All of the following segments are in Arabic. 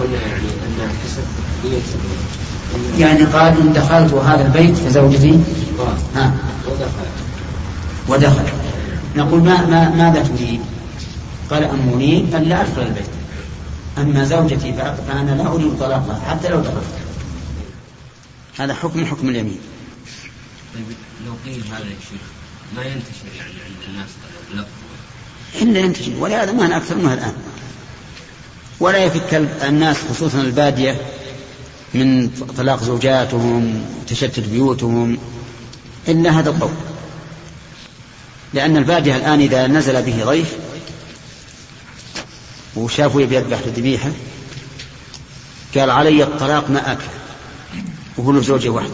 قلنا يعني أن حسب يعني قال إن دخلت هذا البيت فزوجتي؟ ها. ودخل. ودخل. نقول ما ما ماذا تريد؟ قال أريد أن لا أدخل البيت. أما زوجتي فأنا لا أريد طلاقها حتى لو دخلت. هذا حكم حكم اليمين. طيب لو قيل هذا يا شيخ ما ينتشر يعني عند الناس؟ اللفظ إلا ينتشر ولهذا ما أكثر منها الآن. ولا يفك الناس خصوصا البادية من طلاق زوجاتهم وتشتت بيوتهم. إلا هذا القول. لأن البادية الآن إذا نزل به ضيف وشافوا يبي يذبح الذبيحة قال علي الطلاق ما أكل. وهو له زوجة واحدة.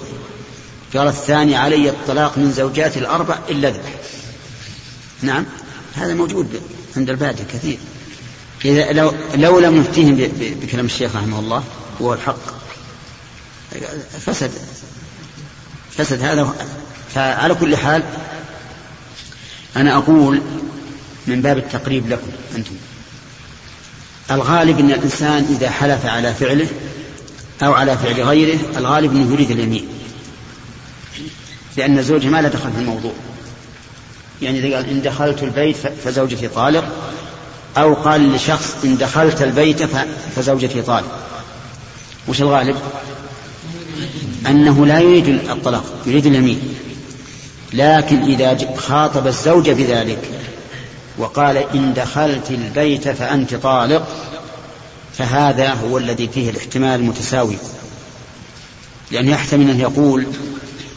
قال الثاني علي الطلاق من زوجاتي الأربع إلا ذبح نعم هذا موجود عند البادية كثير. إذا لو لو لم نفتيهم بكلام الشيخ رحمه الله وهو الحق. فسد. فسد هذا. فعلى كل حال أنا أقول من باب التقريب لكم أنتم. الغالب أن الإنسان إذا حلف على فعله أو على فعل غيره الغالب أنه يريد اليمين. لأن زوجه ما لا دخل في الموضوع. يعني إذا قال إن دخلت البيت فزوجتي طالق. أو قال لشخص إن دخلت البيت فزوجتي طالق وش الغالب؟ أنه لا يريد الطلاق يريد اليمين. لكن إذا خاطب الزوجة بذلك وقال إن دخلت البيت فأنت طالق فهذا هو الذي فيه الاحتمال المتساوي. لأنه يحتمل أن يقول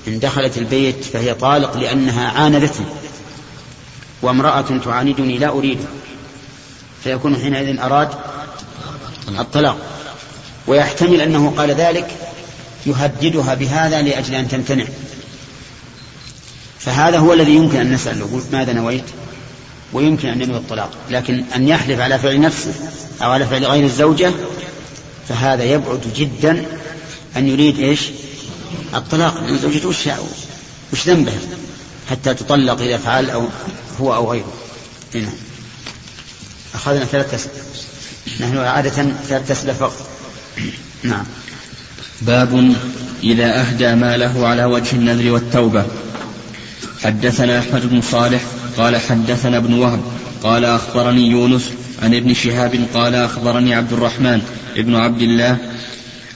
إن دخلت البيت فهي طالق لأنها عاندتني وامرأة تعاندني لا أريدها. فيكون حينئذ أراد الطلاق. ويحتمل أنه قال ذلك يهددها بهذا لأجل أن تمتنع. فهذا هو الذي يمكن أن نسأل نقول ماذا نويت؟ ويمكن أن ينوي الطلاق. لكن أن يحلف على فعل نفسه أو على فعل غير الزوجة فهذا يبعد جدا أن يريد إيش؟ الطلاق. لأن زوجته وش, وش ذنبها؟ حتى تطلق إذا فعل أو هو أو غيره. هنا. أخذنا ثلاث أسئلة نحن عادة ثلاث أسئلة فقط. نعم. باب إذا أهدى ماله على وجه النذر والتوبة. حدثنا أحمد بن صالح قال حدثنا ابن وهب قال أخبرني يونس عن ابن شهاب قال أخبرني عبد الرحمن ابن عبد الله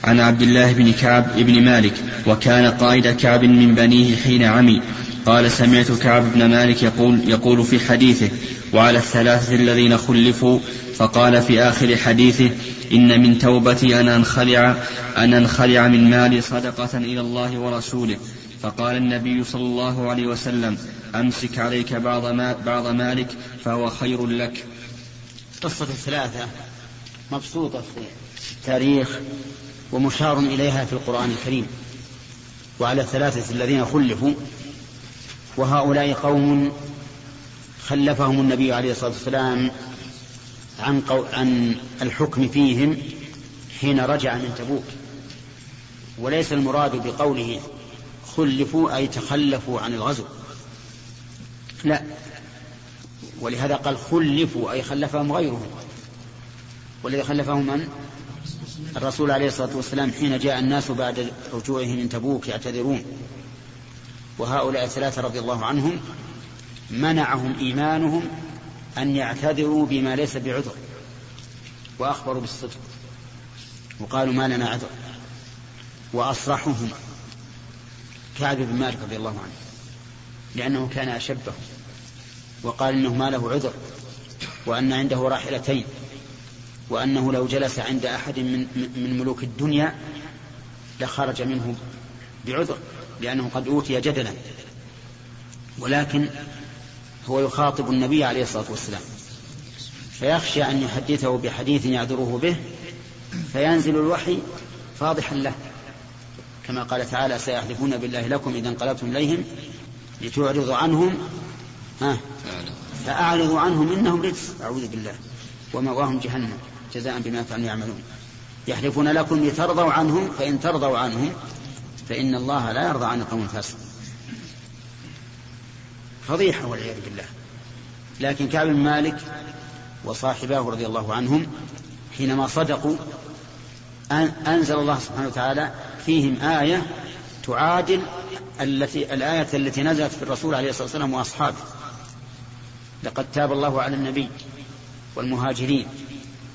عن عبد الله بن كعب بن مالك وكان قائد كعب من بنيه حين عمي. قال سمعت كعب بن مالك يقول يقول في حديثه وعلى الثلاثة الذين خلفوا فقال في آخر حديثه إن من توبتي أن أنخلع أن أنخلع من مالي صدقة إلى الله ورسوله. فقال النبي صلى الله عليه وسلم أمسك عليك بعض, ما بعض مالك فهو خير لك. قصة الثلاثة مبسوطة في التاريخ ومشار إليها في القرآن الكريم. وعلى الثلاثة الذين خلفوا وهؤلاء قوم خلفهم النبي عليه الصلاة والسلام عن, قو... عن الحكم فيهم حين رجع من تبوك. وليس المراد بقوله خلفوا أي تخلفوا عن الغزو. لا. ولهذا قال خلفوا أي خلفهم غيرهم. والذي خلفهم من؟ الرسول عليه الصلاة والسلام حين جاء الناس بعد رجوعهم من تبوك يعتذرون. وهؤلاء الثلاثة رضي الله عنهم منعهم إيمانهم أن يعتذروا بما ليس بعذر وأخبروا بالصدق وقالوا ما لنا عذر وأصرحهم كعب بن مالك رضي الله عنه لأنه كان أشبه وقال إنه ما له عذر وأن عنده راحلتين وأنه لو جلس عند أحد من, من ملوك الدنيا لخرج منه بعذر. لأنه قد أوتي جدلا ولكن هو يخاطب النبي عليه الصلاة والسلام. فيخشى أن يحدثه بحديث يعذره به فينزل الوحي فاضحا له. كما قال تعالى سيحلفون بالله لكم إذا انقلبتم إليهم لتعرضوا عنهم ها فأعرضوا عنهم إنهم رجس. أعوذ بالله. ومأواهم جهنم جزاء بما كانوا يعملون. يحلفون لكم لترضوا عنهم فإن ترضوا عنهم فإن الله لا يرضى عن القوم الفاسقين فضيحة والعياذ بالله. لكن كعب بن مالك وصاحباه رضي الله عنهم حينما صدقوا أنزل الله سبحانه وتعالى فيهم آية تعادل التي الآية التي نزلت في الرسول عليه الصلاة والسلام وأصحابه. لقد تاب الله على النبي والمهاجرين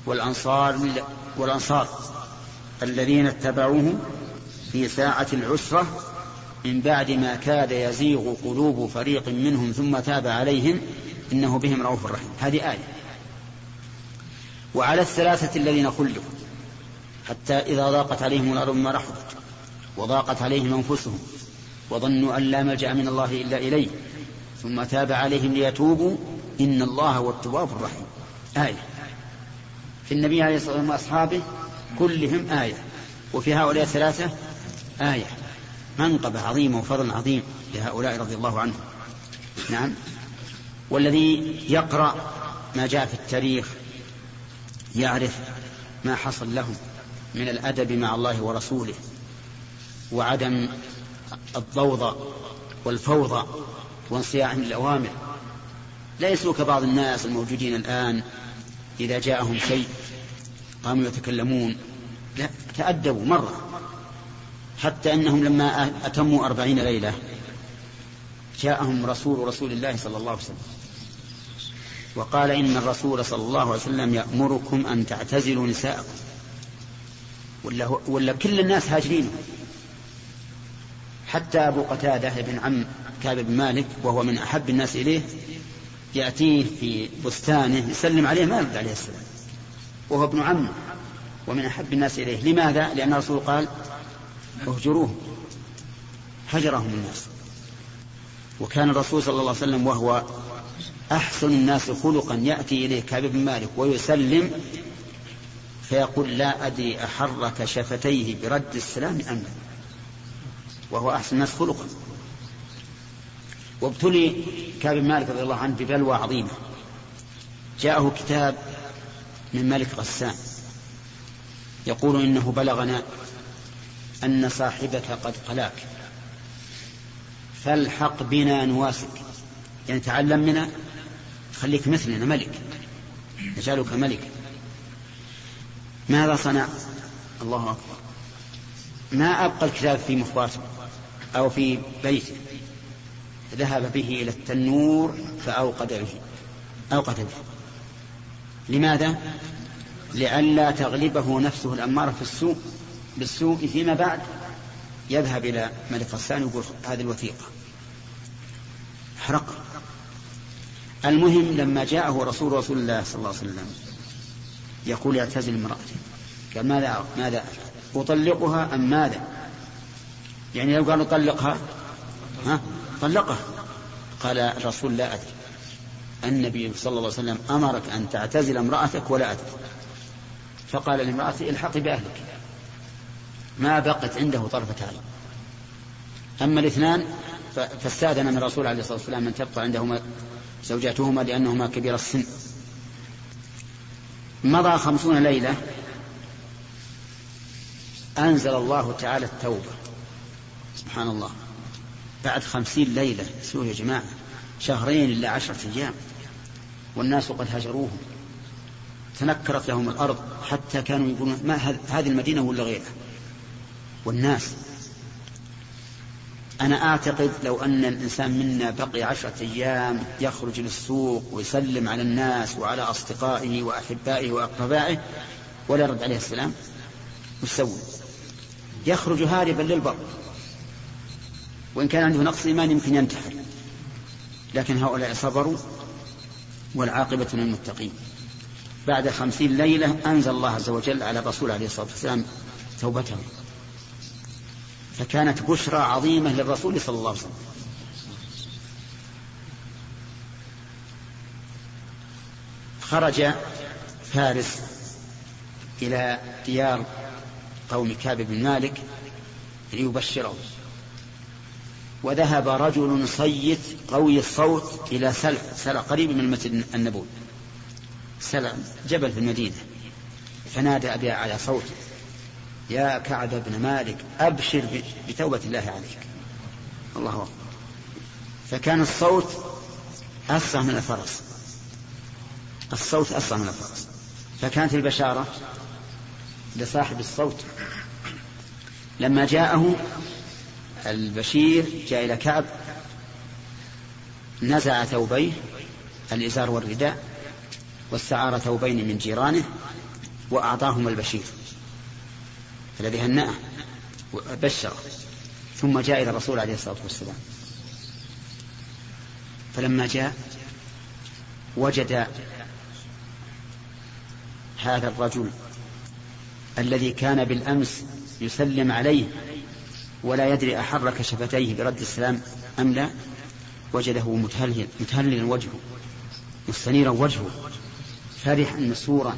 والأنصار والأنصار الذين اتبعوه في ساعة العسرة من بعد ما كاد يزيغ قلوب فريق منهم ثم تاب عليهم إنه بهم رؤوف رحيم. هذه آية. وعلى الثلاثة الذين خلوا حتى إذا ضاقت عليهم الأرض ما رحبت وضاقت عليهم أنفسهم وظنوا أن لا ملجأ من الله إلا إليه ثم تاب عليهم ليتوبوا إن الله هو التواب الرحيم. آية. في النبي عليه الصلاة والسلام وأصحابه كلهم آية. وفي هؤلاء الثلاثة آية. منقبة عظيمة وفضل عظيم لهؤلاء رضي الله عنهم. نعم. والذي يقرأ ما جاء في التاريخ يعرف ما حصل لهم من الأدب مع الله ورسوله وعدم الضوضاء والفوضى وانصياعهم للأوامر ليسوا كبعض الناس الموجودين الآن إذا جاءهم شيء قاموا يتكلمون. لا تأدبوا مرة. حتى أنهم لما أتموا أربعين ليلة جاءهم رسول رسول الله صلى الله عليه وسلم. وقال إن الرسول صلى الله عليه وسلم يأمركم أن تعتزلوا نساءكم. ولا, ولا كل الناس هاجرين. حتى أبو قتادة بن عم كعب بن مالك وهو من أحب الناس إليه يأتيه في بستانه يسلم عليه ما يرد عليه السلام. وهو ابن عمه ومن أحب الناس إليه. لماذا؟ لأن الرسول قال اهجروه. هجرهم الناس. وكان الرسول صلى الله عليه وسلم وهو أحسن الناس خلقا يأتي إليه كعب بن مالك ويسلم فيقول لا أدري أحرك شفتيه برد السلام أم لا. وهو أحسن الناس خلقا. وابتلي كعب بن مالك رضي الله عنه ببلوى عظيمة. جاءه كتاب من ملك غسان. يقول إنه بلغنا أن صاحبك قد قلاك. فالحق بنا نواسك يعني تعلم منا خليك مثلنا ملك. نجعلك ملكا ماذا صنع؟ الله أكبر. ما أبقى الكتاب في مخباته أو في بيته. ذهب به إلى التنور فأوقد به. أوقد به. لماذا؟ لئلا تغلبه نفسه الأمارة في السوء. بالسوء فيما بعد يذهب إلى ملك غسان ويقول هذه الوثيقة. حرق المهم لما جاءه رسول رسول الله صلى الله عليه وسلم يقول اعتزل امرأتي. قال ماذا ماذا أطلقها أم ماذا؟ يعني لو قال طلقها ها؟ طلقها. قال الرسول لا أدري. النبي صلى الله عليه وسلم أمرك أن تعتزل امرأتك ولا أدري. فقال لامرأته الحقي بأهلك. ما بقت عنده طرفة عين أما الاثنان فاستأذن من الرسول عليه الصلاة والسلام أن تبقى عندهما زوجاتهما لأنهما كبير السن. مضى خمسون ليلة أنزل الله تعالى التوبة. سبحان الله. بعد خمسين ليلة سوء يا جماعة شهرين إلا عشرة أيام والناس قد هجروهم تنكرت لهم الأرض حتى كانوا يقولون ما هذه المدينة ولا غيرها؟ والناس. أنا أعتقد لو أن الإنسان منا بقي عشرة أيام يخرج للسوق ويسلم على الناس وعلى أصدقائه وأحبائه وأقربائه ولا يرد عليه السلام يسوي؟ يخرج هاربا للبر. وإن كان عنده نقص إيمان يمكن ينتحر. لكن هؤلاء صبروا والعاقبة للمتقين. بعد خمسين ليلة أنزل الله عز وجل على الرسول عليه الصلاة والسلام توبته. فكانت بشرى عظيمة للرسول صلى الله عليه وسلم. خرج فارس إلى ديار قوم كعب بن مالك ليبشرهم وذهب رجل صيت قوي الصوت إلى سلع سلع قريب من المسجد النبوي. سلع جبل في المدينة. فنادى أبي على صوته. يا كعب بن مالك أبشر بتوبة الله عليك. الله أكبر. فكان الصوت أسرع من الفرس. الصوت أسرع من الفرس. فكانت البشارة لصاحب الصوت. لما جاءه البشير جاء إلى كعب نزع ثوبيه الإزار والرداء واستعار ثوبين من جيرانه وأعطاهما البشير. الذي هنأه وبشره ثم جاء إلى الرسول عليه الصلاة والسلام. فلما جاء وجد هذا الرجل الذي كان بالأمس يسلم عليه ولا يدري أحرك شفتيه برد السلام أم لا وجده متهلل متهللا وجهه مستنيرا وجهه فرحا مسرورا.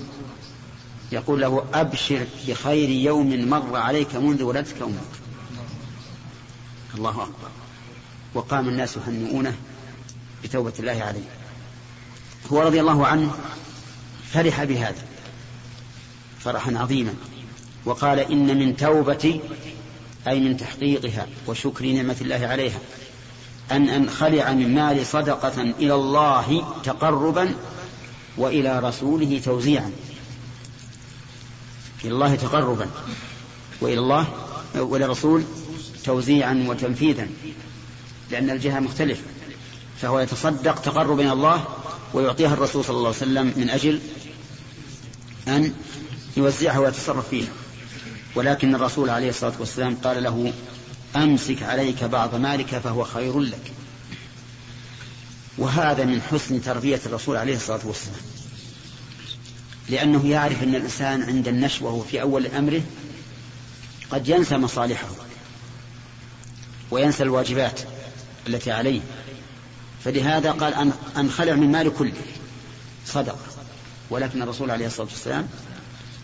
يقول له أبشر بخير يوم مر عليك منذ ولدتك أمك الله أكبر. وقام الناس يهنئونه بتوبة الله عليه. هو رضي الله عنه فرح بهذا فرحا عظيما. وقال إن من توبتي أي من تحقيقها وشكر نعمة الله عليها أن أنخلع من مال صدقة إلى الله تقربا وإلى رسوله توزيعا. إلى الله تقربا وإلى الله وإلى الرسول توزيعا وتنفيذا لأن الجهة مختلفة فهو يتصدق تقربا إلى الله ويعطيها الرسول صلى الله عليه وسلم من أجل أن يوزعها ويتصرف فيها. ولكن الرسول عليه الصلاة والسلام قال له أمسك عليك بعض مالك فهو خير لك. وهذا من حسن تربية الرسول عليه الصلاة والسلام. لأنه يعرف أن الإنسان عند النشوة وفي أول أمره قد ينسى مصالحه وينسى الواجبات التي عليه. فلهذا قال أنخلع من مال كله. صدقة ولكن الرسول عليه الصلاة والسلام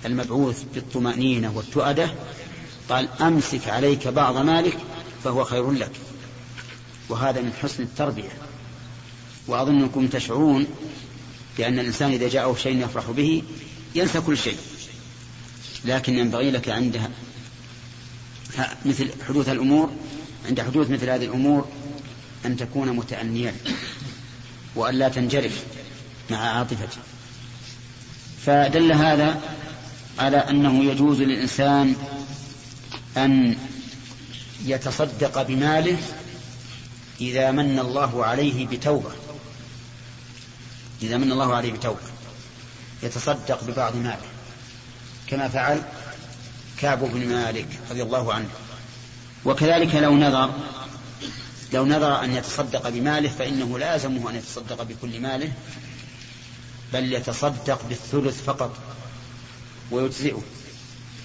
المبعوث بالطمأنينة والتؤدة قال أمسك عليك بعض مالك فهو خير لك. وهذا من حسن التربية. وأظنكم تشعرون بأن الإنسان إذا جاءه شيء يفرح به ينسى كل شيء. لكن ينبغي لك عندها مثل حدوث الأمور عند حدوث مثل هذه الأمور أن تكون متأنيا وأن لا تنجرف مع عاطفتك فدل هذا على أنه يجوز للإنسان أن يتصدق بماله إذا من الله عليه بتوبة. إذا من الله عليه بتوبة يتصدق ببعض ماله. كما فعل كعب بن مالك رضي الله عنه. وكذلك لو نظر لو نظر أن يتصدق بماله فإنه لازمه أن يتصدق بكل ماله بل يتصدق بالثلث فقط ويجزئه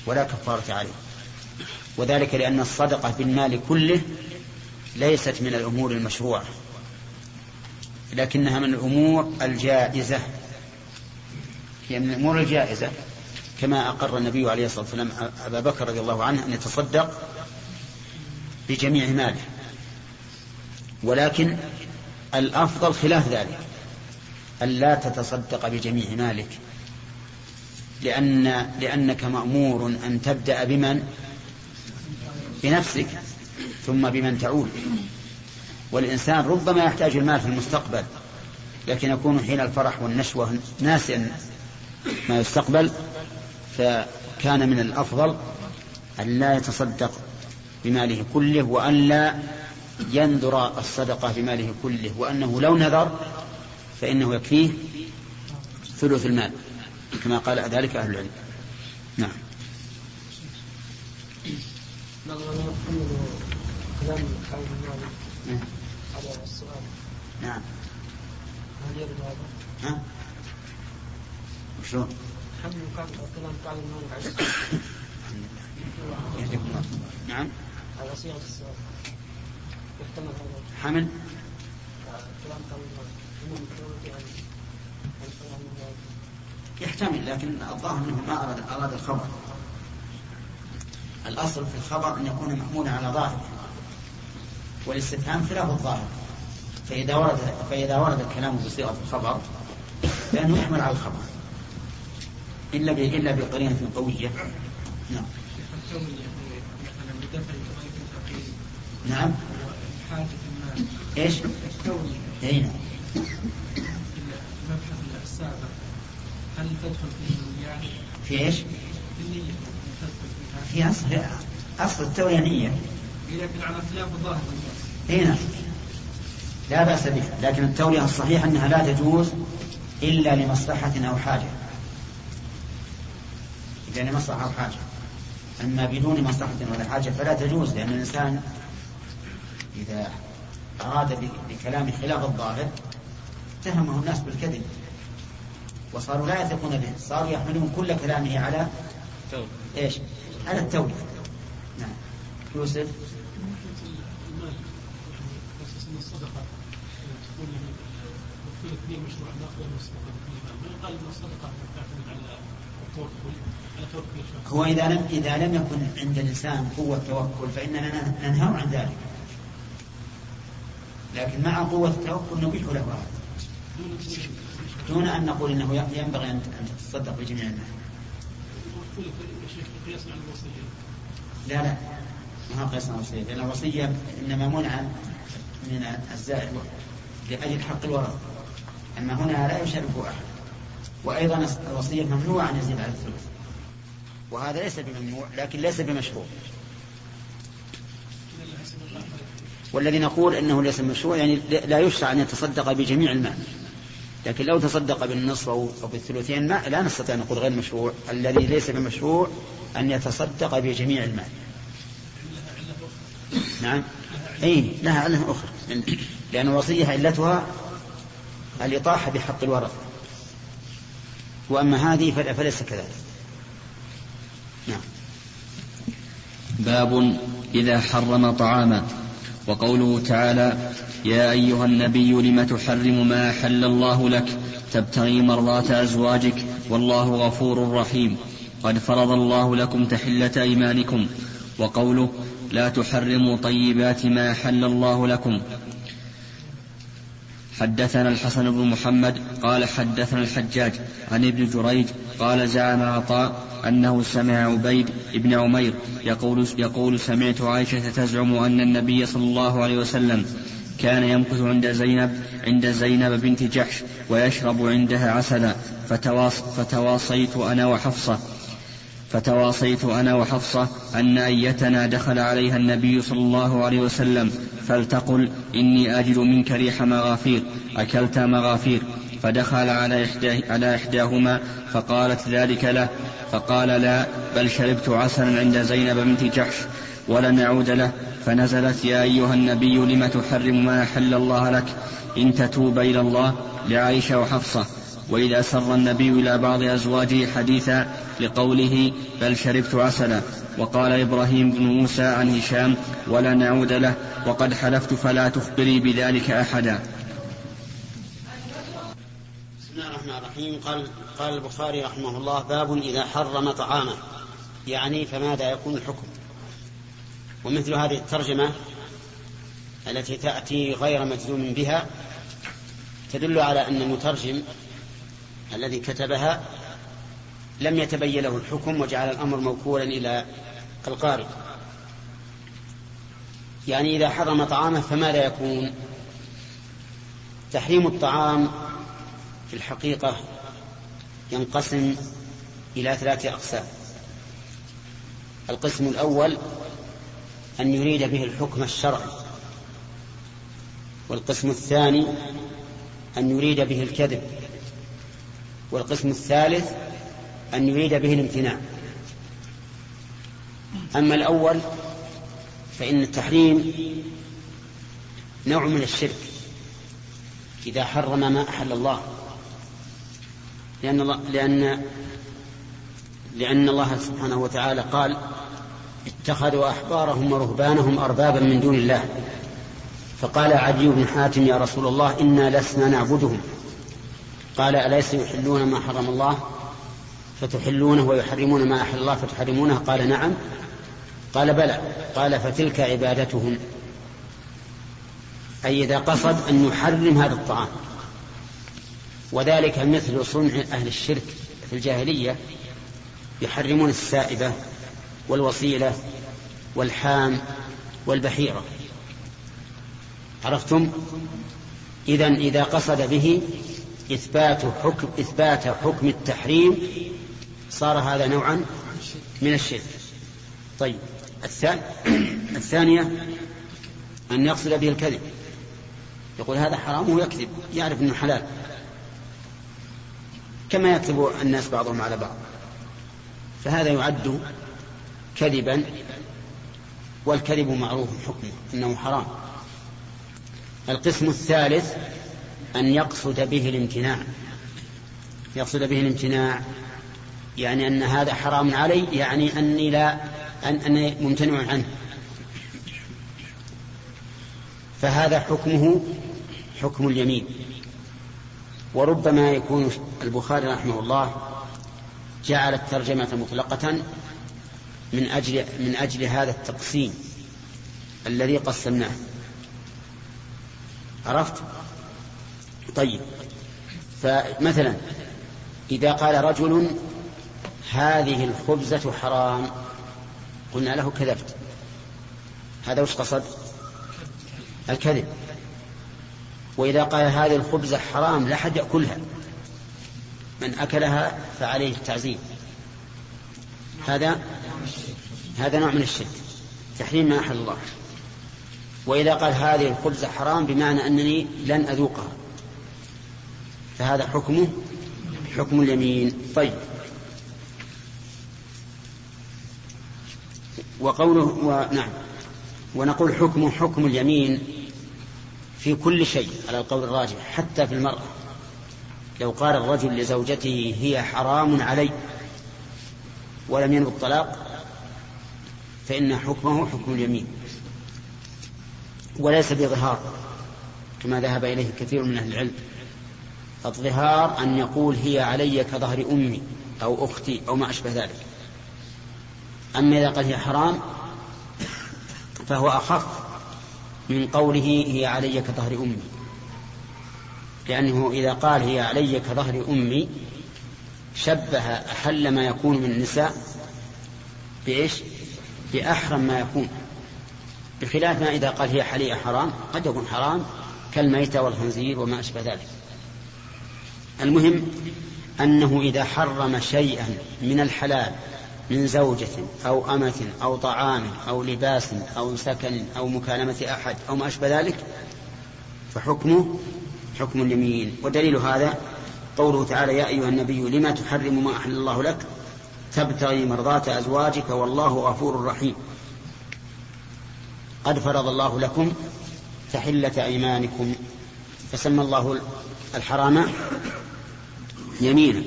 ولا كفارة عليه. وذلك لأن الصدقة بالمال كله ليست من الأمور المشروعة. لكنها من الأمور الجائزة. هي من الأمور الجائزة كما أقر النبي عليه الصلاة والسلام أبا بكر رضي الله عنه أن يتصدق بجميع ماله. ولكن الأفضل خلاف ذلك أن لا تتصدق بجميع مالك لأن لأنك مأمور أن تبدأ بمن؟ بنفسك ثم بمن تعول والإنسان ربما يحتاج المال في المستقبل لكن يكون حين الفرح والنشوة ناسيا ما يستقبل فكان من الأفضل أن لا يتصدق بماله كله وأن لا ينذر الصدقة بماله كله وأنه لو نذر فإنه يكفيه ثلث المال كما قال ذلك أهل العلم. نعم. نعم. هل يرد هذا؟ ها؟ وشلون؟ حمل كلام قال المالك نعم. على صيغة السؤال. يحتمل هذا. حمل كلام قال يحتمل لكن الظاهر انه ما اراد أراد الخبر. الأصل في الخبر أن يكون محمولا على ظاهره. والاستفهام خلاف الظاهر فإذا ورد فإذا ورد الكلام بصيغة الخبر فانه يحمل على الخبر إلا إلا بقرينة قوية نعم نعم إيش؟ إي نعم المبحث السابق هل تدخل في النيات؟ في إيش؟ في النية هي أصل أصل التورية نية لكن على خلاف الظاهر اي نعم. لا بأس بها لكن التورية الصحيح أنها لا تجوز إلا لمصلحة أو حاجة. إلا لمصلحة أو حاجة. أما بدون مصلحة ولا حاجة فلا تجوز لأن الإنسان إذا أراد بكلام خلاف الظاهر اتهمه الناس بالكذب. وصاروا لا يثقون به صاروا يحملون كل كلامه على إيش؟ على التوبة نعم. يوسف؟ هو إذا لم إذا لم يكن عند الإنسان قوة توكل فإننا ننهى عن ذلك. لكن مع قوة التوكل نبيح له هذا. دون أن نقول إنه ينبغي أن تتصدق بجميع المال لا لا. ما هو قياس الوصية لأن الوصية إنما منع من الزائد لأجل حق الورثة أما هنا لا يشارك أحد. وأيضا الوصية ممنوع أن يزيد على الثلث. وهذا ليس بممنوع لكن ليس بمشروع. والذي نقول إنه ليس مشروع يعني لا يشرع أن يتصدق بجميع المال. لكن لو تصدق بالنصف أو بالثلثين ما لا نستطيع أن نقول غير مشروع. الذي ليس بمشروع أن يتصدق بجميع المال. نعم. اي لها علة أخرى. لأن الوصيه علتها الإطاحة بحق الورثه وأما هذه فليس كذلك. نعم. باب إذا حرم طعاما. وقوله تعالى يا أيها النبي لم تحرم ما أحل الله لك؟ تبتغي مرضات أزواجك والله غفور رحيم. قد فرض الله لكم تحلة أيمانكم. وقوله لا تحرموا طيبات ما أحل الله لكم. حدثنا الحسن بن محمد قال حدثنا الحجاج عن ابن جريج قال زعم عطاء أنه سمع عبيد بن عمير يقول, يقول سمعت عائشة تزعم أن النبي صلى الله عليه وسلم كان يمكث عند زينب عند زينب بنت جحش ويشرب عندها عسلا. فتواص فتواصيت أنا وحفصة. فتواصيت أنا وحفصة أن أيتنا دخل عليها النبي صلى الله عليه وسلم فلتقل إني أجد منك ريح مغافير أكلت مغافير فدخل على, إحدى على إحداهما فقالت ذلك له فقال لا بل شربت عسلا عند زينب بنت جحش ولم يعود له فنزلت يا أيها النبي لم تحرم ما أحل الله لك إن تتوب إلى الله لعائشة وحفصة. وإذا سر النبي إلى بعض أزواجه حديثا لقوله بل شربت عسلا. وقال إبراهيم بن موسى عن هشام ولا نعود له وقد حلفت فلا تخبري بذلك أحدا. بسم الله الرحمن الرحيم. قال قال البخاري رحمه الله باب إذا حرم طعامه. يعني فماذا يكون الحكم؟ ومثل هذه الترجمة التي تأتي غير مجزوم بها تدل على أن المترجم الذي كتبها لم يتبين له الحكم وجعل الأمر موكولا إلى القارئ. يعني إذا حرم طعامه فماذا يكون؟ تحريم الطعام في الحقيقة ينقسم إلى ثلاثة أقسام. القسم الأول أن يريد به الحكم الشرعي. والقسم الثاني أن يريد به الكذب. والقسم الثالث أن يريد به الامتناع أما الأول فإن التحريم نوع من الشرك إذا حرم ما أحل الله. لأن الله لأن لأن الله سبحانه وتعالى قال اتخذوا أحبارهم ورهبانهم أربابا من دون الله. فقال عدي بن حاتم يا رسول الله إنا لسنا نعبدهم. قال أليس يحلون ما حرم الله؟ فتحلونه ويحرمون ما أحل الله فتحرمونه؟ قال نعم. قال بلى. قال فتلك عبادتهم. أي إذا قصد أن يحرم هذا الطعام. وذلك مثل صنع أهل الشرك في الجاهلية. يحرمون السائبة والوصيلة والحام والبحيرة. عرفتم؟ إذا إذا قصد به إثبات حكم إثبات حكم التحريم صار هذا نوعا من الشرك. طيب الثانية أن يقصد به الكذب. يقول هذا حرام ويكذب يعرف أنه حلال. كما يكذب الناس بعضهم على بعض. فهذا يعد كذبا والكذب معروف حكمه إنه حرام. القسم الثالث أن يقصد به الامتناع. يقصد به الامتناع يعني أن هذا حرام علي يعني أني لا أن أني ممتنع عنه. فهذا حكمه حكم اليمين. وربما يكون البخاري رحمه الله جعل الترجمة مطلقة من أجل من أجل هذا التقسيم الذي قسمناه. عرفت؟ طيب. فمثلا إذا قال رجل هذه الخبزة حرام قلنا له كذبت. هذا وش قصد؟ الكذب. وإذا قال هذه الخبزة حرام لا أحد يأكلها. من أكلها فعليه التعزيم. هذا هذا نوع من الشرك. تحريم ما أحل الله. وإذا قال هذه الخبزة حرام بمعنى أنني لن أذوقها. فهذا حكمه حكم اليمين. طيب. وقوله ونعم ونقول حكمه حكم اليمين في كل شيء على القول الراجح حتى في المرأة. لو قال الرجل لزوجته هي حرام علي ولم ينب الطلاق فإن حكمه حكم اليمين. وليس بظهار كما ذهب إليه كثير من أهل العلم. الظهار أن يقول هي علي كظهر أمي أو أختي أو ما أشبه ذلك. أما إذا قال هي حرام فهو أخف من قوله هي علي كظهر أمي. لأنه إذا قال هي علي كظهر أمي شبه أحل ما يكون من النساء بإيش؟ بأحرم ما يكون. بخلاف ما إذا قال هي حليئة حرام قد يكون حرام كالميتة والخنزير وما أشبه ذلك. المهم أنه إذا حرم شيئا من الحلال من زوجة أو أمة أو طعام أو لباس أو سكن أو مكالمة أحد أو ما أشبه ذلك فحكمه حكم اليمين. ودليل هذا قوله تعالى يا أيها النبي لما تحرم ما أحل الله لك؟ تبتغي مرضات أزواجك والله غفور رحيم. قد فرض الله لكم تحلة أيمانكم فسمى الله الحرام يمينا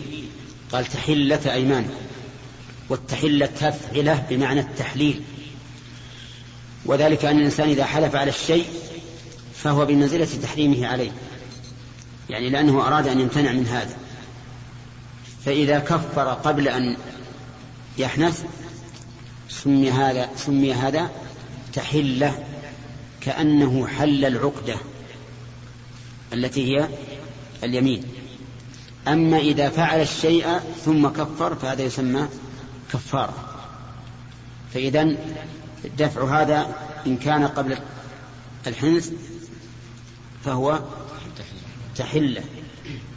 قال تحلة أيمانكم والتحلة تفعلة بمعنى التحليل. وذلك أن الإنسان إذا حلف على الشيء فهو بمنزلة تحريمه عليه. يعني لأنه أراد أن يمتنع من هذا. فإذا كفر قبل أن يحنث سمي هذا سمي هذا تحلة كأنه حل العقدة التي هي اليمين. أما إذا فعل الشيء ثم كفر فهذا يسمى كفارة. فإذا دفع هذا إن كان قبل الحنث فهو تحلة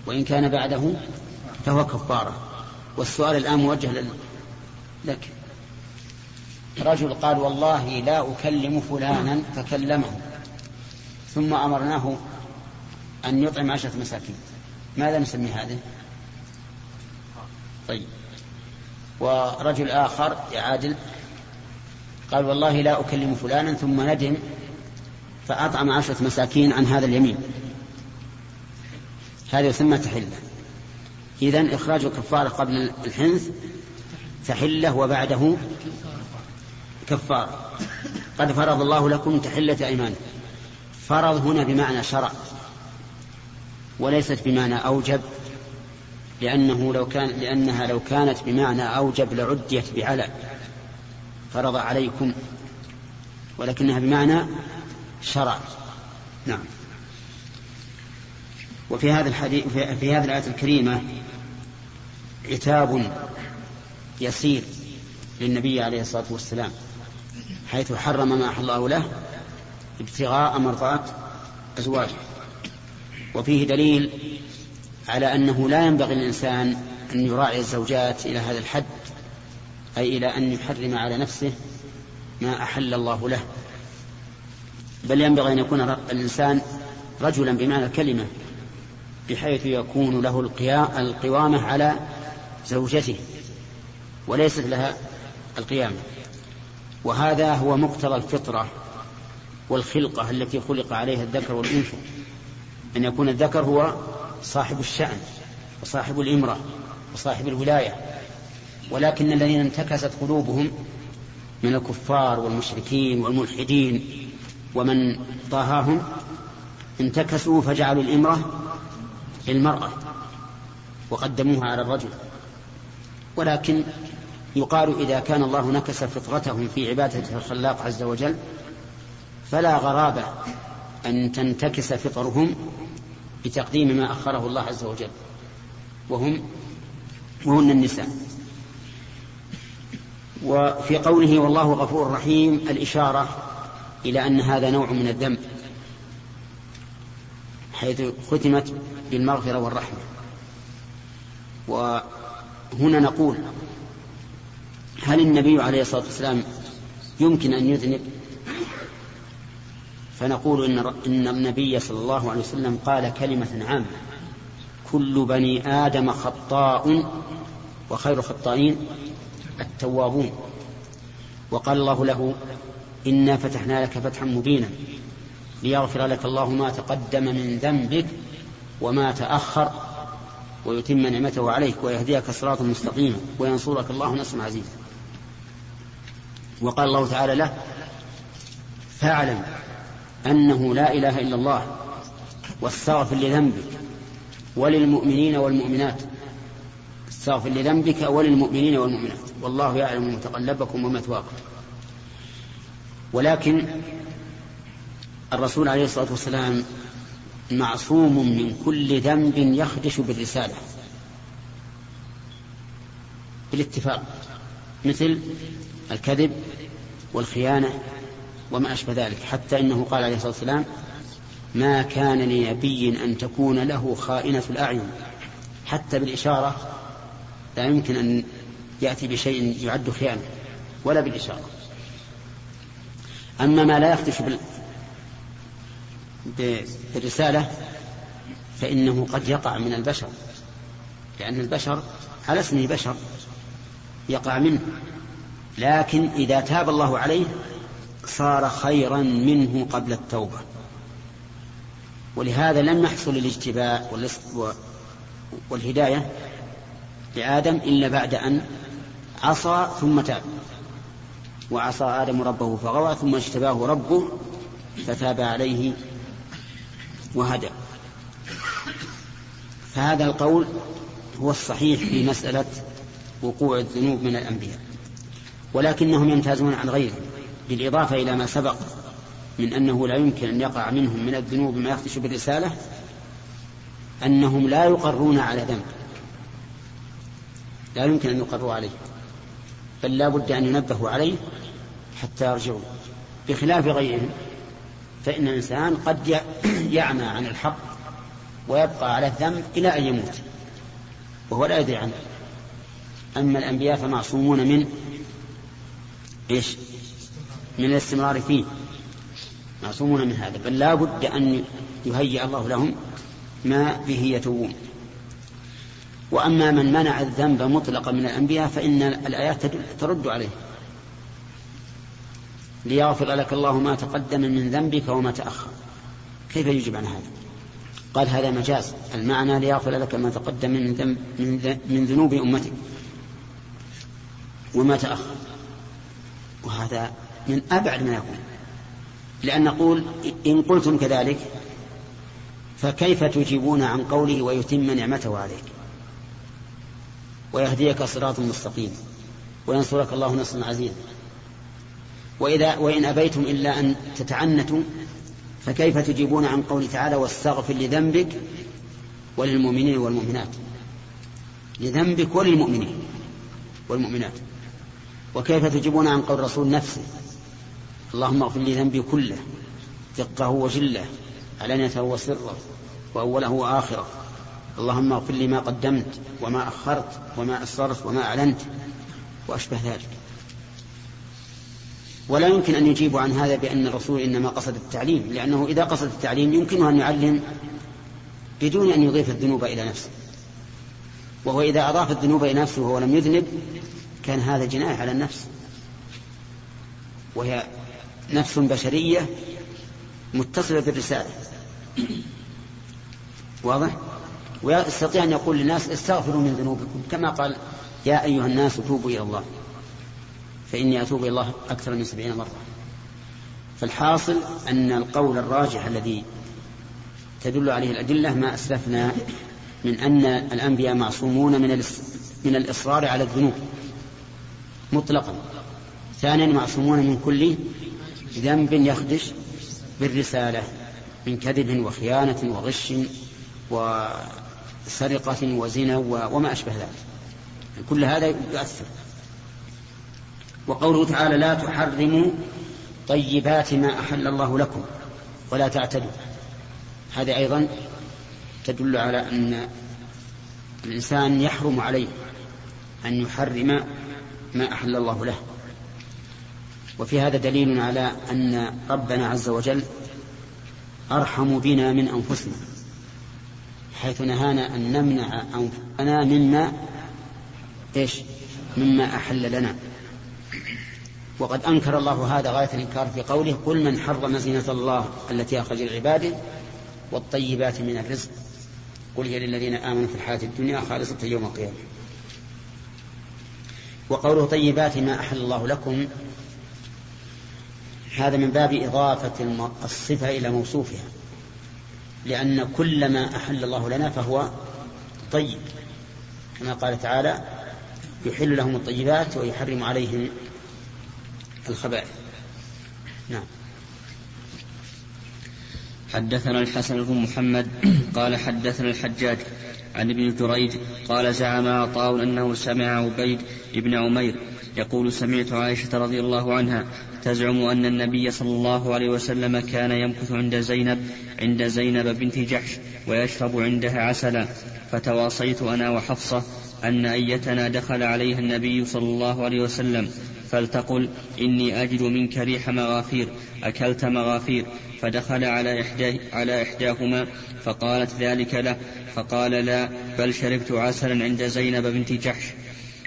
وإن كان بعده فهو كفارة. والسؤال الآن موجه لك. رجل قال والله لا أكلم فلانا فكلمه ثم أمرناه أن يطعم عشرة مساكين. ماذا نسمي هذا طيب. ورجل آخر يعادل. قال والله لا أكلم فلانا ثم ندم فأطعم عشرة مساكين عن هذا اليمين. هذا يسمى تحلة إذا إخراج الكفارة قبل الحنث تحلة وبعده كفارة قد فرض الله لكم تحلة أيمان فرض هنا بمعنى شرع. وليست بمعنى أوجب لأنه لو كان لأنها لو كانت بمعنى أوجب لعديت بعلى فرض عليكم ولكنها بمعنى شرع. نعم. وفي هذا الحديث في هذه الآية الكريمة عتاب يسير للنبي عليه الصلاة والسلام حيث حرم ما أحل الله له ابتغاء مرضات أزواجه. وفيه دليل على أنه لا ينبغي للإنسان أن يراعي الزوجات إلى هذا الحد أي إلى أن يحرم على نفسه ما أحل الله له. بل ينبغي أن يكون الإنسان رجلا بمعنى الكلمة بحيث يكون له القوامة على زوجته وليست لها القيامة. وهذا هو مقتضى الفطرة والخلقة التي خلق عليها الذكر والأنثى. أن يكون الذكر هو صاحب الشأن وصاحب الإمرة وصاحب الولاية. ولكن الذين انتكست قلوبهم من الكفار والمشركين والملحدين ومن ضاهاهم انتكسوا فجعلوا الإمرة للمرأة وقدموها على الرجل. ولكن يقال إذا كان الله نكس فطرتهم في عبادة الخلاق عز وجل فلا غرابة أن تنتكس فطرهم بتقديم ما أخره الله عز وجل وهم وهن النساء. وفي قوله والله غفور رحيم الإشارة إلى أن هذا نوع من الذنب حيث ختمت بالمغفرة والرحمة. وهنا نقول هل النبي عليه الصلاة والسلام يمكن أن يذنب؟ فنقول إن, إن النبي صلى الله عليه وسلم قال كلمة عامة. كل بني آدم خطاء وخير الخطائين التوابون. وقال الله له إنا فتحنا لك فتحا مبينا ليغفر لك الله ما تقدم من ذنبك وما تأخر ويتم نعمته عليك ويهديك صراطا مستقيما وينصرك الله نصرا عزيزا. وقال الله تعالى له فاعلم أنه لا إله إلا الله واستغفر لذنبك وللمؤمنين والمؤمنات. استغفر لذنبك وللمؤمنين والمؤمنات. والله يعلم متقلبكم ومثواكم. ولكن الرسول عليه الصلاة والسلام معصوم من كل ذنب يخدش بالرسالة. بالاتفاق. مثل الكذب والخيانة وما أشبه ذلك حتى إنه قال عليه الصلاة والسلام ما كان لنبي أن تكون له خائنة الأعين. حتى بالإشارة لا يمكن أن يأتي بشيء يعد خيانة ولا بالإشارة. أما ما لا يخدش بالرسالة فإنه قد يقع من البشر لأن البشر على اسمه بشر يقع منه لكن إذا تاب الله عليه صار خيرا منه قبل التوبة. ولهذا لم يحصل الاجتباء والهداية لآدم إلا بعد أن عصى ثم تاب. وعصى آدم ربه فغوى ثم اجتباه ربه فتاب عليه وهدى. فهذا القول هو الصحيح في مسألة وقوع الذنوب من الأنبياء. ولكنهم يمتازون عن غيرهم بالإضافة إلى ما سبق من أنه لا يمكن أن يقع منهم من الذنوب ما يخدش بالرسالة أنهم لا يقرون على ذنب. لا يمكن أن يقروا عليه بل لا بد أن ينبهوا عليه حتى يرجعوا. بخلاف غيرهم فإن الإنسان قد يعمى عن الحق ويبقى على الذنب إلى أن يموت وهو لا يدري عنه. أما الأنبياء فمعصومون من إيش؟ من الاستمرار فيه. معصومون من هذا. بل لا بد أن يهيئ الله لهم ما به يتوبون. وأما من منع الذنب مطلقا من الأنبياء فإن الآيات ترد عليه. ليغفر لك الله ما تقدم من ذنبك وما تأخر. كيف يجب عن هذا؟ قال هذا مجاز. المعنى ليغفر لك ما تقدم من, ذنب من, من ذنوب أمتك وما تأخر. وهذا من أبعد ما يكون. لأن نقول إن قلتم كذلك فكيف تجيبون عن قوله ويتم نعمته عليك؟ ويهديك صراط مستقيم وينصرك الله نصرا عزيزا. وإذا وإن أبيتم إلا أن تتعنتوا فكيف تجيبون عن قوله تعالى واستغفر لذنبك وللمؤمنين والمؤمنات؟ لذنبك وللمؤمنين والمؤمنات. وكيف تجيبون عن قول الرسول نفسه اللهم اغفر لي ذنبي كله دقه وجله علانيته وسره وأوله وآخره. اللهم اغفر لي ما قدمت وما أخرت وما أسررت وما أعلنت وأشبه ذلك. ولا يمكن أن يجيبوا عن هذا بأن الرسول إنما قصد التعليم لأنه إذا قصد التعليم يمكنه أن يعلم بدون أن يضيف الذنوب إلى نفسه. وهو إذا أضاف الذنوب إلى نفسه وهو لم يذنب كان هذا جناية على النفس. وهي نفس بشرية متصلة بالرسالة. واضح؟ ويستطيع أن يقول للناس استغفروا من ذنوبكم كما قال يا أيها الناس توبوا إلى الله فإني أتوب إلى الله أكثر من سبعين مرة. فالحاصل أن القول الراجح الذي تدل عليه الأدلة ما أسلفنا من أن الأنبياء معصومون من من الإصرار على الذنوب مطلقا. ثانيا معصومون من كل ذنب يخدش بالرسالة من كذب وخيانة وغش وسرقة وزنا وما أشبه ذلك. كل هذا يؤثر. وقوله تعالى لا تحرموا طيبات ما أحل الله لكم ولا تعتدوا. هذا أيضا تدل على أن الإنسان يحرم عليه أن يحرم ما أحل الله له. وفي هذا دليل على أن ربنا عز وجل أرحم بنا من أنفسنا حيث نهانا أن نمنع أنفسنا مما إيش؟ مما أحل لنا. وقد أنكر الله هذا غاية الإنكار في قوله قل من حرم زينة الله التي أخرج لعباده والطيبات من الرزق قل هي للذين آمنوا في الحياة الدنيا خالصة يوم القيامة. وقوله طيبات ما أحل الله لكم هذا من باب إضافة الصفة إلى موصوفها. لأن كل ما أحل الله لنا فهو طيب. كما قال تعالى يحل لهم الطيبات ويحرم عليهم الخبائث. نعم. حدثنا الحسن بن محمد قال حدثنا الحجاج عن ابن جريج قال زعم عطاء أنه سمع عبيد بن عمير. يقول سمعت عائشة رضي الله عنها تزعم أن النبي صلى الله عليه وسلم كان يمكث عند زينب عند زينب بنت جحش ويشرب عندها عسلا. فتواصيت أنا وحفصة أن أيتنا دخل عليها النبي صلى الله عليه وسلم فلتقل إني أجد منك ريح مغافير أكلت مغافير. فدخل على إحدى على إحداهما فقالت ذلك له. فقال لا بل شربت عسلا عند زينب بنت جحش.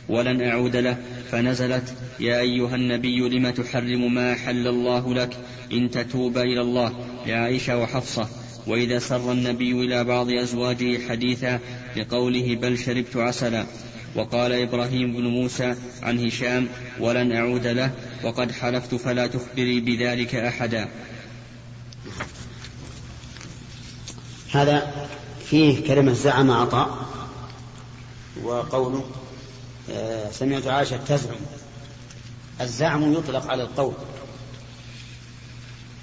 ولن أعود له. فنزلت يا أيها النبي لم تحرم ما أحل الله لك؟ إن تتوب إلى الله لعائشة وحفصة. وإذا سر النبي إلى بعض أزواجه حديثا بقوله بل شربت عسلا. وقال إبراهيم بن موسى عن هشام ولن أعود له وقد حلفت فلا تخبري بذلك أحدا. هذا فيه كلمة زعم عطاء. وقوله سمعت عائشة تزعم. الزعم يطلق على القول.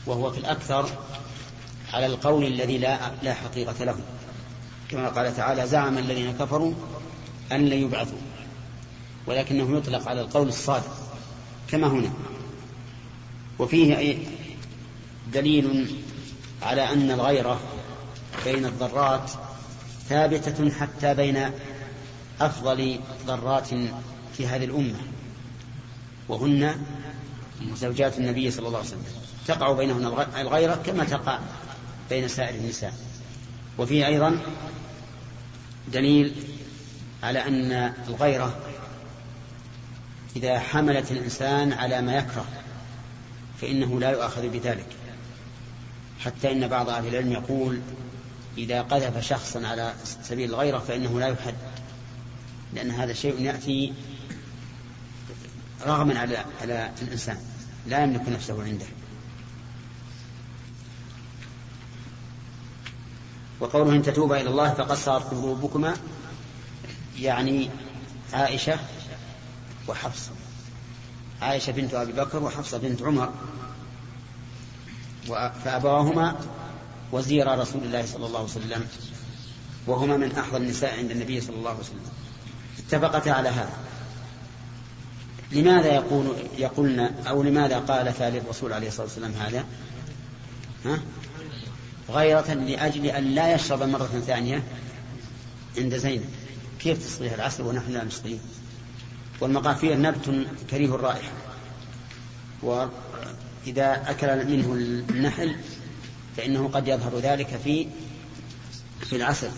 وهو في الأكثر على القول الذي لا لا حقيقة له. كما قال تعالى زعم الذين كفروا أن لا يبعثوا. ولكنه يطلق على القول الصادق. كما هنا. وفيه دليل على أن الغيرة بين الضرات ثابتة حتى بين أفضل ضرات في هذه الأمة وهن زوجات النبي صلى الله عليه وسلم. تقع بينهن الغيرة كما تقع بين سائر النساء. وفيه أيضا دليل على أن الغيرة إذا حملت الإنسان على ما يكره فإنه لا يؤاخذ بذلك. حتى إن بعض أهل العلم يقول إذا قذف شخصا على سبيل الغيرة فإنه لا يحد. لأن هذا شيء يأتي رغما على على الإنسان. لا يملك نفسه عنده. وقوله إن تتوبا إلى الله فقد صارت قلوبكما يعني عائشة وحفصة. عائشة بنت أبي بكر وحفصة بنت عمر. فأبواهما وزير رسول الله صلى الله عليه وسلم وهما من أحظى النساء عند النبي صلى الله عليه وسلم. اتفقتا على هذا. لماذا يقول يقولن أو لماذا قال للرسول عليه الصلاة والسلام هذا؟ ها؟ غيرة لأجل أن لا يشرب مرة ثانية عند زينب كيف تصغيها العسل ونحن لا نسقيه والمغافير نبت كريه الرائحة. وإذا أكل منه النحل فإنه قد يظهر ذلك في في العسل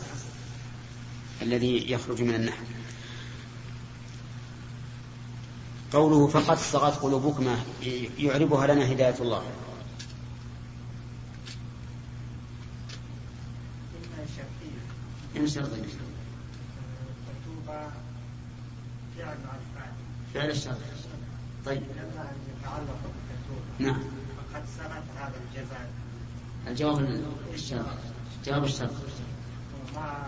الذي يخرج من النحل. قوله فقد صغت قلوبكما يعربها لنا هداية الله. إن شرط فعل الشرط. طيب. نعم. فقد سقط هذا الجزاء الجواب الشرط. جواب الشرط. وما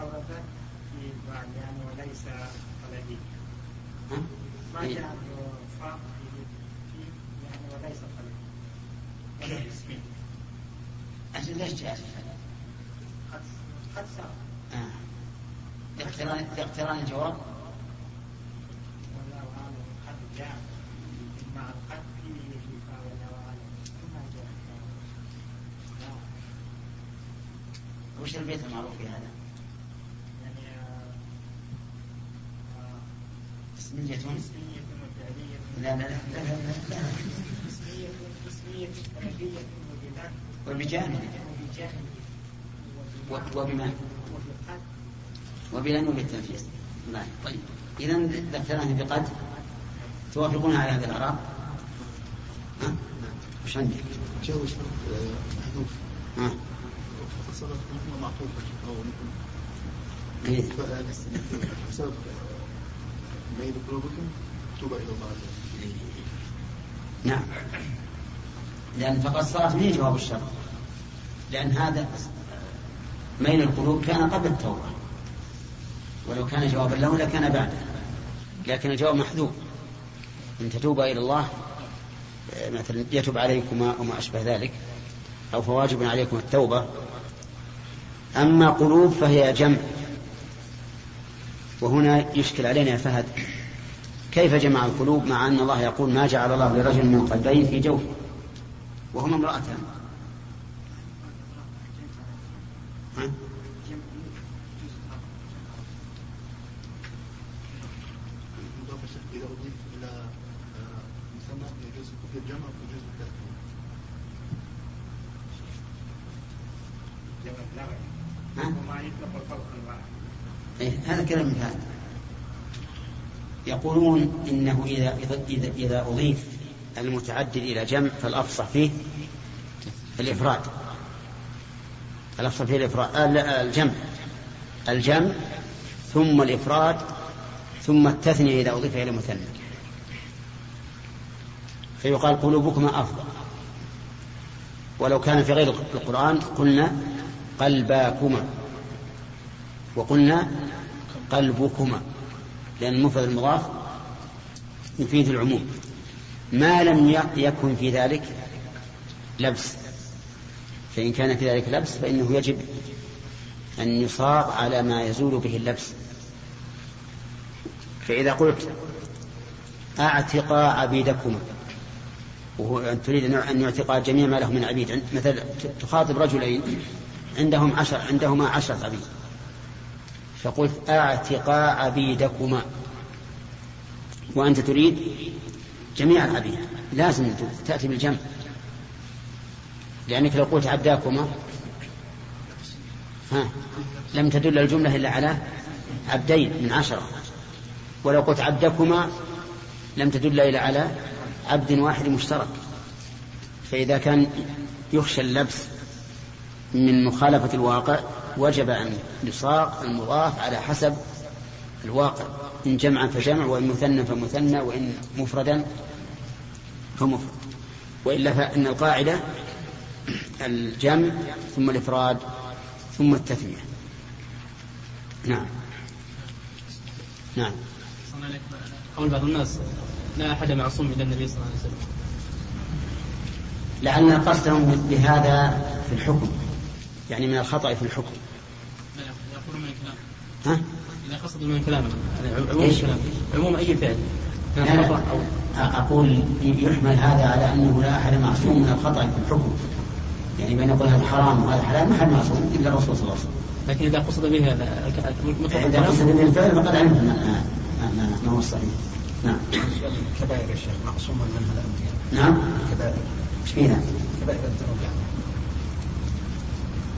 أورد في لأنه ليس طلبي إيه. ولا اسمي أجل ليش جاء قد قد آه. لاقتران الجواب والله أعلم قد جاء مع القد فيه والله أعلم ما جاء لا. وش البيت المعروف في هذا؟ يعني آه، آه، اسمية لا لا لا لا لا, لا. وبجانب وبما وبلن وبالتنفيذ نعم طيب إذا ذكرناه بقد توافقون على هذا الإعراب؟ ها؟ وش عندك؟ محذوف ها؟ معطوفة أو إيه. ميل قلوبكم توبة إلى الله نعم. لأن فقد صارت من جواب الشر لأن هذا ميل القلوب كان قبل التوبة. ولو كان جوابا له لكان بعده. لكن الجواب محذوف. إن تتوبا إلى الله مثلا يتوب عليكما وما أشبه ذلك أو فواجب عليكم التوبة. أما قلوب فهي جمع. وهنا يشكل علينا يا فهد كيف جمع القلوب مع أن الله يقول ما جعل الله لرجل من قلبين في جوفه؟ وهما امرأتان ها؟ مضاف الشيخ إذا أضيف إلى آه، مسمى يجوز في الجمع ويجوز التأكيد جواب لا ها؟ وما يطلق فوق الواحد إيه هذا كلام من هذا إنه إذا إذا إذا, أضيف المتعدد إلى جمع فالأفصح فيه الإفراد. الأفصح فيه الإفراد. آه الجمع. الجمع ثم الإفراد ثم التثنية إذا أضيف إلى مثنى فيقال قلوبكما أفضل. ولو كان في غير القرآن قلنا قلباكما. وقلنا قلبكما. لأن المفرد المضاف يفيد العموم. ما لم يكن في ذلك لبس. فإن كان في ذلك لبس فإنه يجب أن يصاغ على ما يزول به اللبس. فإذا قلت أعتقا عبيدكما وهو أن تريد أن يعتقا جميع ما له من عبيد مثلا تخاطب رجلين عندهم عشر عندهما عشرة عبيد. فقلت أعتقا عبيدكما. وأنت تريد جميع العبيد. لازم تأتي بالجمع. لأنك لو قلت عبداكما ها لم تدل الجملة إلا على عبدين من عشرة. ولو قلت عبدكما لم تدل إلا على عبد واحد مشترك. فإذا كان يخشى اللبس من مخالفة الواقع وجب أن يصاغ المضاف على حسب الواقع. إن جمعا فجمع وإن مثنى فمثنى وإن مفردا فمفرد. وإلا فإن القاعدة الجمع ثم الإفراد ثم التثنية. نعم. نعم. قول بعض الناس لا أحد معصوم إلا النبي صلى الله عليه وسلم. لعل قصدهم بهذا في الحكم يعني من الخطأ في الحكم. لا يقولون من الكلام. ها؟ إذا قصدوا من كلام يعني عموم عموم أي فعل. خطأ أو أقول يحمل هذا على أنه لا أحد معصوم من الخطأ في الحكم. يعني بين يقول هذا حرام وهذا حلال ما حد معصوم إلا الرسول صلى الله عليه وسلم. لكن إذا قصد به مطلق إذا قصد به الفعل فقد علمت ما, ما, هو الصحيح. نعم. كبائر يا شيخ معصوما منها الأنبياء. نعم. كبائر. إيش فيها؟ كبائر الذنوب يعني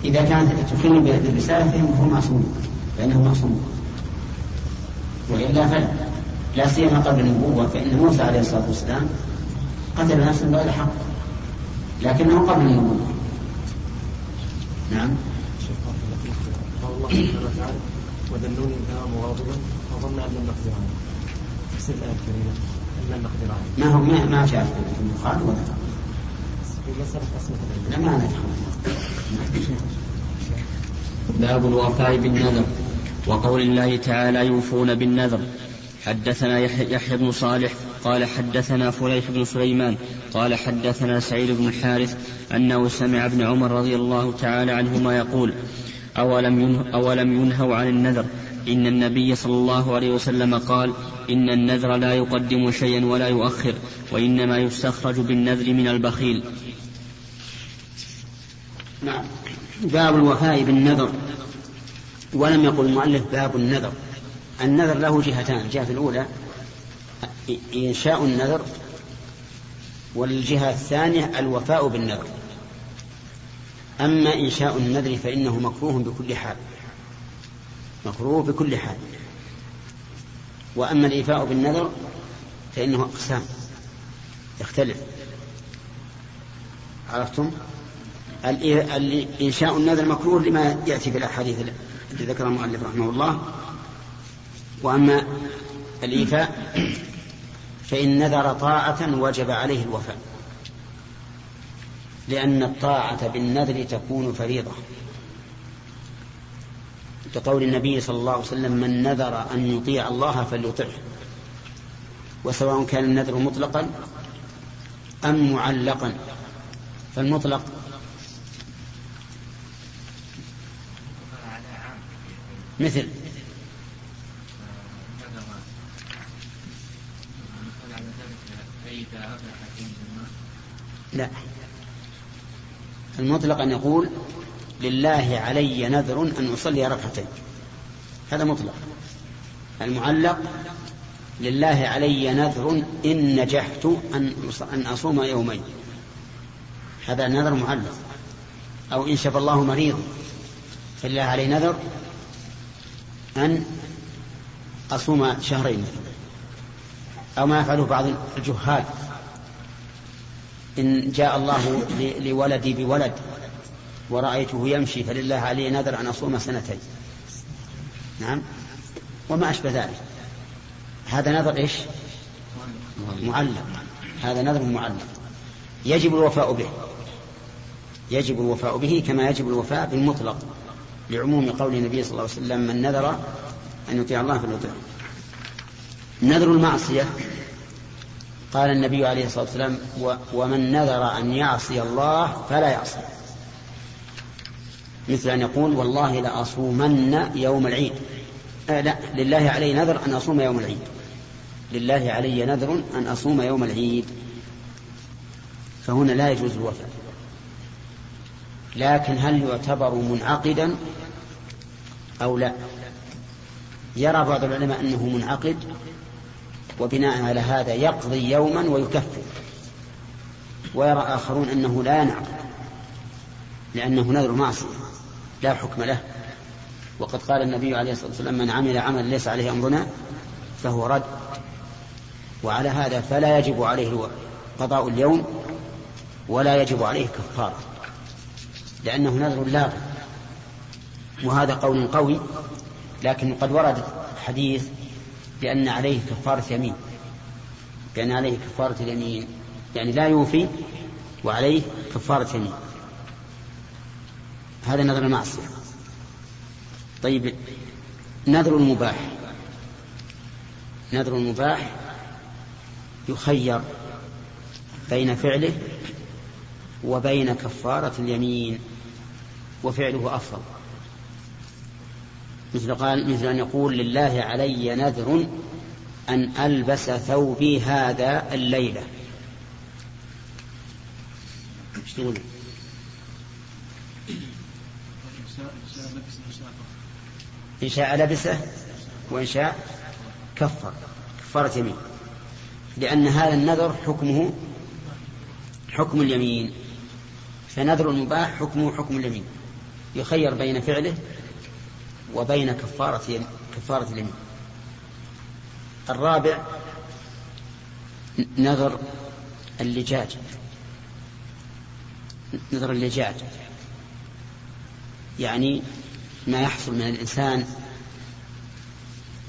إذا كانت تكلم بالرسالة فهو معصوم فإنه معصوم. وإلا فلا. لا سيما قبل النبوة فإن موسى عليه الصلاة والسلام قتل نفسا بغير حق لكنه قبل النبوة. نعم. الله سبحانه مغاضبا فظن أن لم نقدر عليه تفسير الآية الكريمة أن لم نقدر عليه ما هو ما ما شاف في البخاري ولا في أسمة الأنبياء لا ما نفهم. باب الوفاء بالنذر. وقول الله تعالى يوفون بالنذر حدثنا يحيى بن صالح قال حدثنا فليح بن سليمان قال حدثنا سعيد بن الحارث أنه سمع ابن عمر رضي الله تعالى عنهما يقول أولم, ين أولم ينهوا عن النذر؟ إن النبي صلى الله عليه وسلم قال إن النذر لا يقدم شيئا ولا يؤخر وإنما يستخرج بالنذر من البخيل. نعم. باب الوفاء بالنذر. ولم يقل المؤلف باب النذر. النذر له جهتان الجهة الأولى إنشاء النذر والجهة الثانية الوفاء بالنذر. أما إنشاء النذر فإنه مكروه بكل حال. مكروه بكل حال. وأما الإيفاء بالنذر فإنه أقسام. يختلف. عرفتم؟ إنشاء النذر مكروه لما يأتي في الأحاديث. التي ذكرها المؤلف رحمه الله. وأما الإيفاء فإن نذر طاعة وجب عليه الوفاء. لأن الطاعة بالنذر تكون فريضة. كقول النبي صلى الله عليه وسلم من نذر أن يطيع الله فليطعه. وسواء كان النذر مطلقا أم معلقا. فالمطلق مثل. لا. المطلق أن يقول لله علي نذر أن أصلي ركعتين. هذا مطلق. المعلق لله علي نذر إن نجحت أن أصوم يومين. هذا نذر معلق. أو إن شفى الله مريض. فلله علي نذر أن أصوم شهرين أو ما يفعله بعض الجهال. إن جاء الله لولدي بولد ورأيته يمشي فلله علي نذر أن أصوم سنتين. نعم؟ وما أشبه ذلك. هذا نذر إيش؟ معلق هذا نذر معلق يجب الوفاء به. يجب الوفاء به كما يجب الوفاء بالمطلق. لعموم قول النبي صلى الله عليه وسلم من نذر أن يطيع الله فليطيعه. نذر المعصية قال النبي عليه الصلاة والسلام ومن نذر أن يعصي الله فلا يعصي. مثل أن يقول والله لأصومن يوم العيد. آه لا لله علي نذر أن أصوم يوم العيد. لله علي نذر أن أصوم يوم العيد. فهنا لا يجوز الوفاء. لكن هل يعتبر منعقدا؟ أو لا. يرى بعض العلماء أنه منعقد وبناء على هذا يقضي يوما ويكفر. ويرى آخرون أنه لا ينعقد لأنه نذر معصية لا حكم له. وقد قال النبي عليه الصلاة والسلام من عمل عملا ليس عليه أمرنا فهو رد. وعلى هذا فلا يجب عليه قضاء اليوم ولا يجب عليه كفارة لأنه نذر لاغ وهذا قول قوي لكن قد ورد حديث بأن عليه كفارة يمين بأن عليه كفارة اليمين يعني لا يوفي وعليه كفارة يمين. هذا نذر المعصية. طيب نذر المباح. نذر المباح يخير بين فعله وبين كفارة اليمين وفعله أفضل. مثل قال مثل أن يقول لله علي نذر أن ألبس ثوبي هذا الليلة. إيش تقول؟ إن شاء لبسه وإن شاء كفر. كفارة يمين. لأن هذا النذر حكمه حكم اليمين. فنذر المباح حكمه حكم اليمين. يخير بين فعله وبين كفارة كفارة اليمين الرابع نذر اللجاج. نذر اللجاج. يعني ما يحصل من الإنسان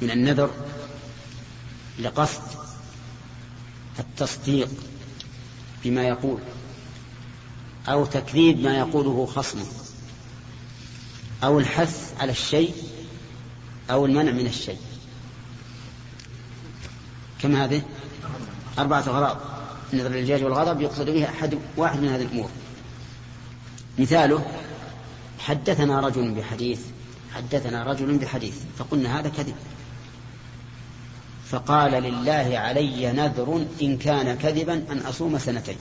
من النذر لقصد التصديق بما يقول أو تكذيب ما يقوله خصمه أو الحث على الشيء أو المنع من الشيء. كم هذه؟ أربعة أغراض. نذر الإلجاج والغضب يقصد به أحد واحد من هذه الأمور. مثاله حدثنا رجل بحديث حدثنا رجل بحديث فقلنا هذا كذب. فقال لله علي نذر إن كان كذبا أن أصوم سنتين.